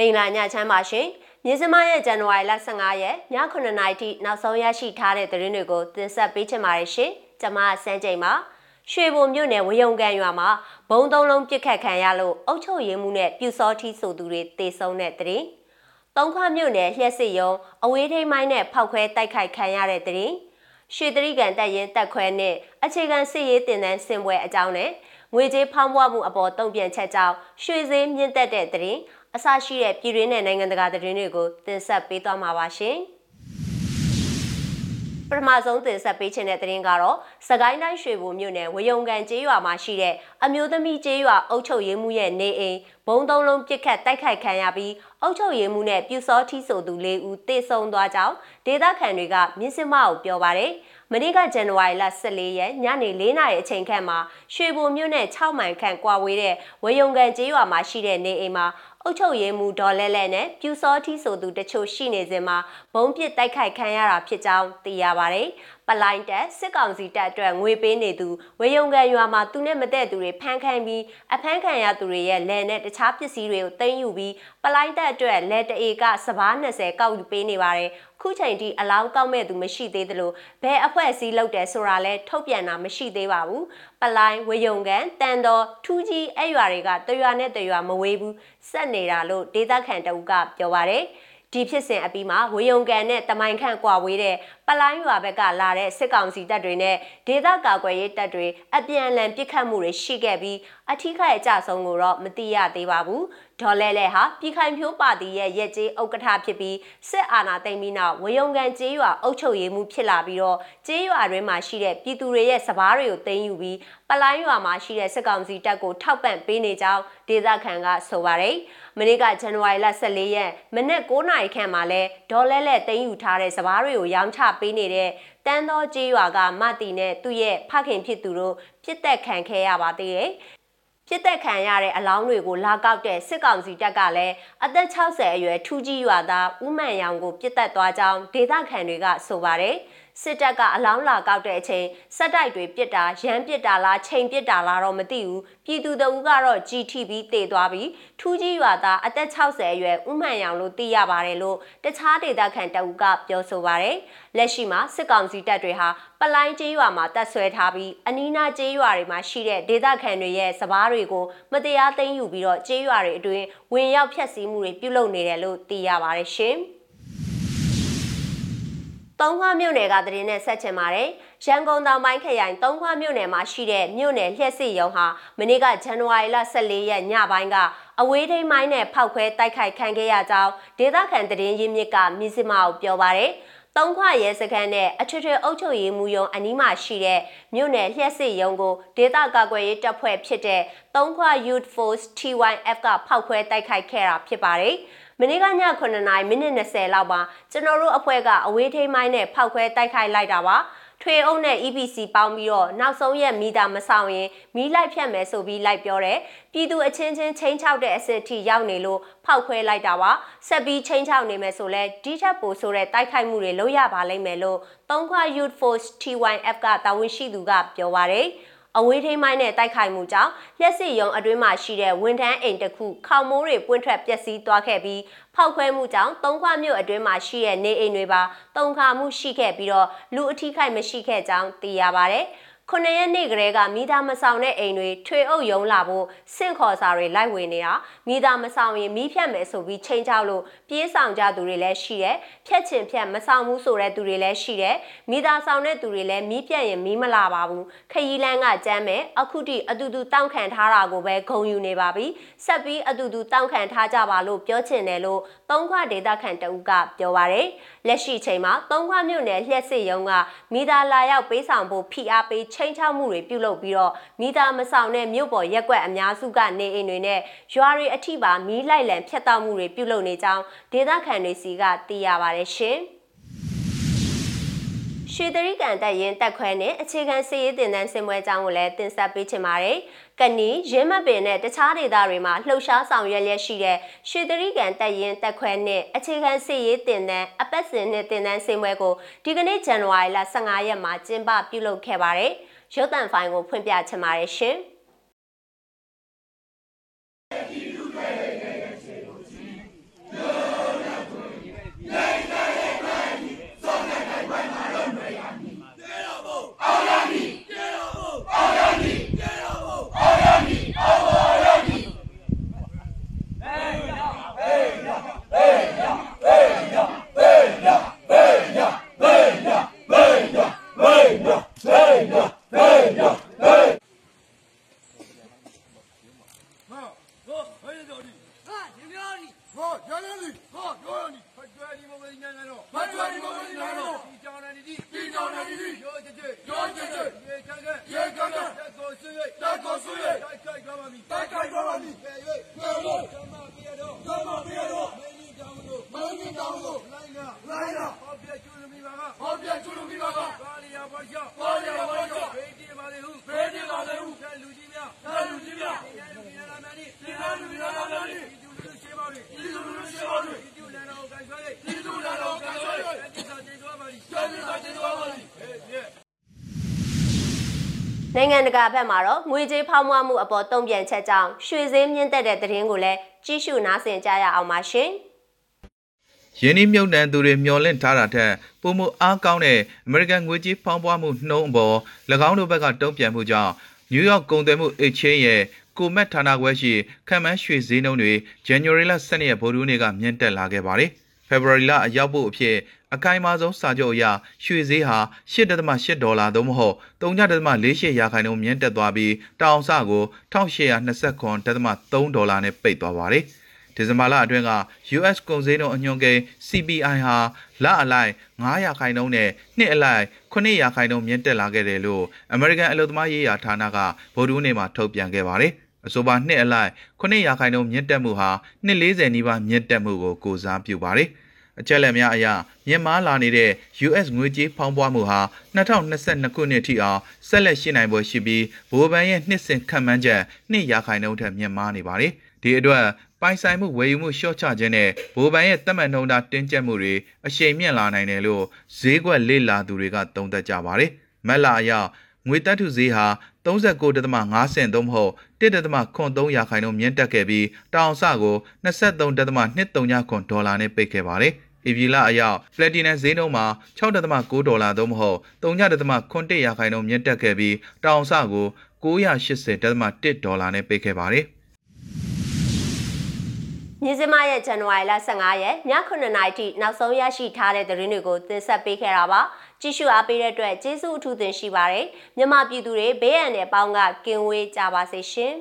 မင်္ဂလာညချမ်းပါရှင်မြင်းစမရဲ့ဇန်နဝါရီလ15ရက်ည9:00နာရီထိနောက်ဆုံးရရှိထားတဲ့သတင်းတွေကိုတင်ဆက်ပေးချင်ပါတယ်ရှင်ကျွန်မစန်းချိန်ပါရွှေဘုံမြို့နယ်ဝယုံကန်ရွာမှာဘုံသုံးလုံးပြစ်ခတ်ခံရလို့အုတ်ချုပ်ရင်းမှုနဲ့ပြူစောထီးဆိုသူတွေတေဆုံးတဲ့သတင်းတုံးခွမြို့နယ်လျှက်စစ်ယုံအဝေးထိန်မိုင်းနဲ့ဖောက်ခွဲတိုက်ခိုက်ခံရတဲ့သတင်းရွှေတရိကန်တက်ရင်တက်ခွဲနဲ့အခြေခံစစ်ရေးတင်တန်းစင်ပွဲအကြောင်းနဲ့ငွေကြေးဖောင်းပွားမှုအပေါ်တုံ့ပြန်ချက်ကြောင့်ရွှေဈေးမြင့်တက်တဲ့သတင်း အစရှိတဲ့ပြည်တွင်းနဲ့နိုင်ငံတကာသတင်းတွေကိုတင်ဆက်ပေးသွားမှာပါရှင်။ပထမဆုံးတင်ဆက်ပေးခြင်းတဲ့သတင်းကတော့စကိုင်းတိုင်းရွှေဘိုမြို့နယ်ဝယုံကန်ကျေးရွာမှာရှိတဲ့အမျိုးသမီးကျေးရွာအုပ်ချုပ်ရေးမှုရဲ့နေအိမ်ဘုံသုံးလုံးပြစ်ခတ်တိုက်ခိုက်ခံရပြီးအုပ်ချုပ်ရေးမှုနဲ့ပြူစောထီးဆိုသူ၄ဦးတေဆုံးသွားကြောင်းဒေသခံတွေကမြင်းစမကိုပြောပါတယ်။ မနေ့ကဇန်နဝါရီလ14ရက်ညနေ4နာရီအချိန်ခန့်မှာရွှေဘိုမြို့နယ်6မိုင်ခန့်ကွာဝေးတဲ့ဝယုံကန်ကျေးရွာမှာရှိတဲ့နေအိမ်မှာအုတ်ချုပ်ရေးမှုဒေါ်လဲလဲနဲ့ပြူစောထီဆိုသူတချို့ရှိနေစဉ်မှာဘုံပစ်တိုက်ခိုက်ခံရတာဖြစ်ကြောင်းသိရပါတယ်။ပလိုင်းတက်စစ်ကောင်စီတပ်အတွက်ငွေပေးနေသူဝေယုံကန်ရွာမှာသူနဲ့မတည့်သူတွေဖမ်းခံပြီးအဖမ်းခံရသူတွေရဲ့လယ်နဲ့တခြားပစ္စည်းတွေကိုသိမ်းယူပြီးပလိုင်းတက်အတွက်လက်တအေကစပား20ကောက်ယူပေးနေပါတယ်။ ခုချိန်ထိအလောင်းကောက်မဲ့သူမရှိသေးသလိုဘယ်အဖွဲ့အစည်းလုပ်တယ်ဆိုတာလဲထုတ်ပြန်တာမရှိသေးပါဘူး။ပလိုင်းဝေယုံကန်တန်တော်ထူးကြီးအဲ့ရွာတွေကတရွာနဲ့တရွာမဝေးဘူးစက်နေတာလို့ဒေသခံတအုပ်ကပြောပါတယ်။ဒီဖြစ်စဉ်အပြီးမှာဝေယုံကန်နဲ့တမိုင်ခန့်ကွာဝေးတဲ့ ပလိုင်းရွာဘက်ကလာတဲ့စစ်ကောင်စီတပ်တွေနဲ့ဒေသကာကွယ်ရေးတပ်တွေအပြန်အလှန်ပစ်ခတ်မှုတွေရှိခဲ့ပြီးအထီးခိုက်အကြဆုံးကိုတော့မသိရသေးပါဘူးဒေါ်လဲလဲဟာပြည်ခိုင်ဖြိုးပါတီရဲ့ရက်ကျေးဥက္ကဋ္ဌဖြစ်ပြီးစစ်အာဏာသိမ်းပြီးနောက်ဝေယုံကန်ကျေးရွာအုပ်ချုပ်ရေးမှုဖြစ်လာပြီးတော့ကျေးရွာတွင်းမှာရှိတဲ့ပြည်သူတွေရဲ့စပားတွေကိုသိမ်းယူပြီးပလိုင်းရွာမှာရှိတဲ့စစ်ကောင်စီတပ်ကိုထောက်ပံ့ပေးနေကြောင်းဒေသခံကဆိုပါတယ်မနေ့ကဇန်နဝါရီလ14ရက်မနက်9:00နာရီခန့်မှာလဲဒေါ်လဲလဲသိမ်းယူထားတဲ့စပားတွေကိုရောင်းချပေးနေတဲ့တန်းသောကျေးရွာကမတီနဲ့သူ့ရဲ့ဖခင်ဖြစ်သူတို့ပြစ်တက်ခံခဲ့ရပါသေးတယ်ပြစ်သက်ခံရတဲ့အလောင်းတွေကိုလာကောက်တဲ့စစ်ကောင်စီတပ်ကလည်းအသက်60အရွယ်ထူးကြီးရွာသားဦးမှန်ရောင်ကိုပြစ်သက်သွားကြောင်းဒေသခံတွေကဆိုပါတယ်။စစ်တပ်ကအလောင်းလာကောက်တဲ့အချိန်စက်တိုက်တွေပြစ်တာရမ်းပြစ်တာလားချိန်ပြစ်တာလားတော့မသိဘူးပြည်သူတအူးကတော့ GTB တည်သွားပြီးထူးကြီးရွာသားအသက်60အရွယ်ဦးမှန်ရောင်လို့သိရပါတယ်လို့တခြားဒေသခံတအူးကပြောဆိုပါတယ်လက်ရှိမှာစစ်ကောင်စီတပ်တွေဟာပလိုင်းကျေးရွာမှာတပ်ဆွဲထားပြီးအနီးနားကျေးရွာတွေမှာရှိတဲ့ဒေသခံတွေရဲ့စပားတွေကိုမတရားသိမ်းယူပြီးတော့ကျေးရွာတွေအတွင်းဝင်ရောက်ဖျက်ဆီးမှုတွေပြုလုပ်နေတယ်လို့သိရပါတယ်ရှင်။ သုံးခွမြို့နယ်ကတရင်နဲ့ဆက်ချင်ပါတယ်။ရန်ကုန်တောင်ပိုင်းခရိုင်သုံးခွမြို့နယ်မှာရှိတဲ့မြို့နယ်လျှက်စစ်ရုံဟာမနေ့ကဇန်နဝါရီလ14ရက်ညပိုင်းကအဝေးထိန်မိုင်းနဲ့ဖောက်ခွဲတိုက်ခိုက်ခံခဲ့ရကြောင်းဒေသခံတရင်ရင်းမြစ်ကမြစ်စမကိုပြောပါတယ်။ သုံးခွရဲစခန်းနဲ့အထွေထွေအုပ်ချုပ်ရေးမှူးရုံးအနီးမှာရှိတဲ့မြို့နယ်လျှက်စစ်ရုံကိုဒေသကာကွယ်ရေးတပ်ဖွဲ့ဖြစ်တဲ့သုံးခွ Youth Force TYF ကဖောက်ခွဲတိုက်ခိုက်ခဲ့တာဖြစ်ပါတယ်။မနေ့ကည9နာရီမိနစ်20လောက်မှာကျွန်တော်တို့အဖွဲ့ကအဝေးထိန်းမိုင်းနဲ့ဖောက်ခွဲတိုက်ခိုက်လိုက်တာပါ ထွေအုပ်နဲ့ EPC ပေါင်းပြီးတော့နောက်ဆုံးရက်မီတာမဆောင်ရင်မီးလိုက်ဖြတ်မယ်ဆိုပြီးလိုက်ပြောတယ်ပြည်သူအချင်းချင်းချင်းချောက်တဲ့အဆင့်ထိရောက်နေလို့ဖောက်ခွဲလိုက်တာပါဆက်ပြီးချင်းချောက်နေမယ်ဆိုလဲဒီထက်ပိုဆိုတဲ့တိုက်ခိုက်မှုတွေလုပ်ရပါလိမ့်မယ်လို့သုံးခွ Youth Force TYF ကတာဝန်ရှိသူကပြောပါတယ် အဝေးထိန်းမိုင်းနဲ့တိုက်ခိုက်မှုကြောင့်လျှက်စစ်ရုံအတွင်းမှာရှိတဲ့ဝန်ထမ်းအိမ်တစ်ခုခေါင်မိုးတွေပွင့်ထွက်ပျက်စီးသွားခဲ့ပြီးဖောက်ခွဲမှုကြောင့်သုံးခွမြို့အတွင်းမှာရှိတဲ့နေအိမ်တွေပါတုံခါမှုရှိခဲ့ပြီးတော့လူအထိခိုက်မရှိခဲ့ကြောင်းသိရပါတယ်။ 9ရက်နေ့ကလေးကမိသားမဆောင်တဲ့အိမ်တွေထွေအုပ်ယုံလာဖို့စင့်ခေါ်စာတွေလိုက်ဝင်နေတာမိသားမဆောင်ရင်မိဖြတ်မယ်ဆိုပြီးချိန်ချောက်လို့ပြေးဆောင်ကြသူတွေလည်းရှိတယ်ဖြတ်ချင်ဖြတ်မဆောင်ဘူးဆိုတဲ့သူတွေလည်းရှိတယ်မိသားဆောင်တဲ့သူတွေလည်းမိပြတ်ရင်မိမလာပါဘူးခရီးလန်းကကြမ်းမယ်အခုတိအတူတူတောင့်ခံထားတာကိုပဲဂုံယူနေပါပြီဆက်ပြီးအတူတူတောင့်ခံထားကြပါလို့ပြောချင်တယ်လို့သုံးခွဒေတာခန်တဦးကပြောပါတယ်လက်ရှိချိန်မှာသုံးခွမြို့နယ်လျှက်စစ်ရုံးကမိသားလာရောက်ပေးဆောင်ဖို့ဖိအားပေးချန်ချောက်မှုတွေပြုလုပ်ပြီးတော့မိသားမဆောင်တဲ့မြို့ပေါ်ရက်ွက်အများစုကနေအိမ်တွေနဲ့ရွာတွေအထိပါမီးလိုက်လံဖျက်တောက်မှုတွေပြုလုပ်နေကြောင်းဒေသခံတွေစီကသိရပါတယ်ရှင်။ရွှေတရိကန်တက်ရင်တက်ခွဲနဲ့အခြေခံစည်ရေးတင်တန်းစင်ပွဲအကြောင်းကိုလည်းတင်ဆက်ပေးချင်ပါတယ်။ကနီရင်းမပင်နဲ့တခြားဒေသတွေမှာလှုပ်ရှားဆောင်ရွက်လျက်ရှိတဲ့ရွှေတရိကန်တက်ရင်တက်ခွဲနဲ့အခြေခံစည်ရေးတင်တန်းအပတ်စဉ်နဲ့တင်တန်းစင်ပွဲကိုဒီကနေ့ဇန်နဝါရီလ15ရက်မှာကျင်းပပြုလုပ်ခဲ့ပါတယ်။ ရုပ်သံဖိုင်ကိုဖွင့်ပြချင်ပါတယ်ရှင်။ ပါသည်ကဲ၍ကဲ၍ဓမ္မပြရတော့ဓမ္မပြရတော့မင်းကြီးတောင်းလို့မ င်းကြီးတောင်းလို့လိုက်လာလိုက်လာဟောပြကျွလူမိပါကဟောပြကျွလူမိပါကပါလီယာပါရှောပါလီယာပါရှောဖေးတီပါလေဟုဖေးတီပါလေဟုကဲလူကြီးများကဲလူကြီးများဒီလူကြီးများလာမည်ဒီလူကြီးများလာမည်ဒီလူလူရှိပါသည်ဒီလူလူရှိပါသည်ဒီလူလန်တော်ကိုကြွားလေဒီလူလန်တော်ကိုကြွားလေဒီစာကျေသွားပါသည်ကျေးဇူးစာကျေသွားပါသည်ဟဲ့ရဲ့နိုင်ငံတကာဘက်မှာတော့ငွေကြေးဖောင်းပွားမှုအပေါ်တုံ့ပြန်ချက်ကြောင့်ရွှေဈေးမြင့်တက်တဲ့သတင်းကိုလည်းကြီးစုနားဆင်ကြရအောင်ပါရှင်။ ယင်းနှမြုပ်နှံသူတွေမျှော်လင့်ထားတာထက်ပုံမှုအားကောင်းတဲ့အမေရိကန်ငွေကြေးဖောင်းပွားမှုနှုန်းအပေါ်၎င်းတို့ဘက်ကတုံ့ပြန်မှုကြောင့်နယူးယောက်ကုန်သွယ်မှု exchange ရဲ့ကိုမက်ဌာနခွဲရှိခံမှန်းရွှေဈေးနှုန်းတွေ January လ12ရက်ဗိုလ်ထူးနေ့ကမြင့်တက်လာခဲ့ပါတယ်။ February လအရောက်ဖို့အဖြစ်အကိုင်မာဆုံးစာချုပ်အရရွှေဈေးဟာ8.8ဒေါ်လာသို့မဟုတ်3.48ရာခိုင်နှုန်းမြင့်တက်သွားပြီးတောင်ဆကို1829.3ဒေါ်လာနဲ့ပိတ်သွားပါတယ်။ ဒီဇင်ဘာလအတွင်းက US ကုန်စည်နှုန်းအညွှန်းကိန်း CPI ဟာလအလိုက်9ရာခိုင်နှုန်းနဲ့နှစ်အလိုက်9ရာခိုင်နှုန်းမြင့်တက်လာခဲ့တယ်လို့ American အလုပ်သမားရေးရာဌာနကဗုဒ္ဓဦးနေ့မှာထုတ်ပြန်ခဲ့ပါတယ်။အဆိုပါနှစ်အလိုက်9ရာခိုင်နှုန်းမြင့်တက်မှုဟာနှစ်40နီးပါးမြင့်တက်မှုကိုကိုစားပြုပါတယ်။အချက်လက်များအရမြင့်မားလာနေတဲ့ US ငွေကြေးဖောင်းပွားမှုဟာ2022ခုနှစ်ထိအောင်ဆက်လက်ရှိနိုင်ပွဲရှိပြီးဗဟိုဘဏ်ရဲ့နှစ်စဉ်ခန့်မှန်းချက်2ရာခိုင်နှုန်းထက်မြင့်မားနေပါတယ်။ဒီအတွက် ပိုင်ဆိုင်မှုဝယ်ယူမှုလျှော့ချခြင်းနဲ့ဗဟိုဘဏ်ရဲ့သတ်မှတ်နှုန်းထားတင်းကျပ်မှုတွေအရှိန်မြင့်လာနိုင်တယ်လို့ဈေးကွက်လေ့လာသူတွေကသုံးသပ်ကြပါတယ်။မက်လာအရငွေတက်ထုဈေးဟာ39.5စင်သို့မဟုတ်1.3ရာခိုင်နှုန်းမြင့်တက်ခဲ့ပြီးတောင်အဆကို23.23ခွန်ဒေါ်လာနဲ့ပိတ်ခဲ့ပါတယ်။အီဗီလာအရောက်ပလက်တီနမ်ဈေးနှုန်းမှာ6.9ဒေါ်လာသို့မဟုတ်3.1ရာခိုင်နှုန်းမြင့်တက်ခဲ့ပြီးတောင်အဆကို980.1ဒေါ်လာနဲ့ပိတ်ခဲ့ပါတယ်။ မြစမရဲ့ဇန်နဝါရီလ15ရက်ည9:00နာရီထိနောက်ဆုံးရရှိထားတဲ့သတင်းတွေကိုတင်ဆက်ပေးခဲ့တာပါကြည့်ရှုအားပေးတဲ့အတွက်ကျေးဇူးအထူးတင်ရှိပါတယ်မြန်မာပြည်သူတွေဘေးအန္တရာယ်ပေါင်းကကင်းဝေးကြပါစေရှင်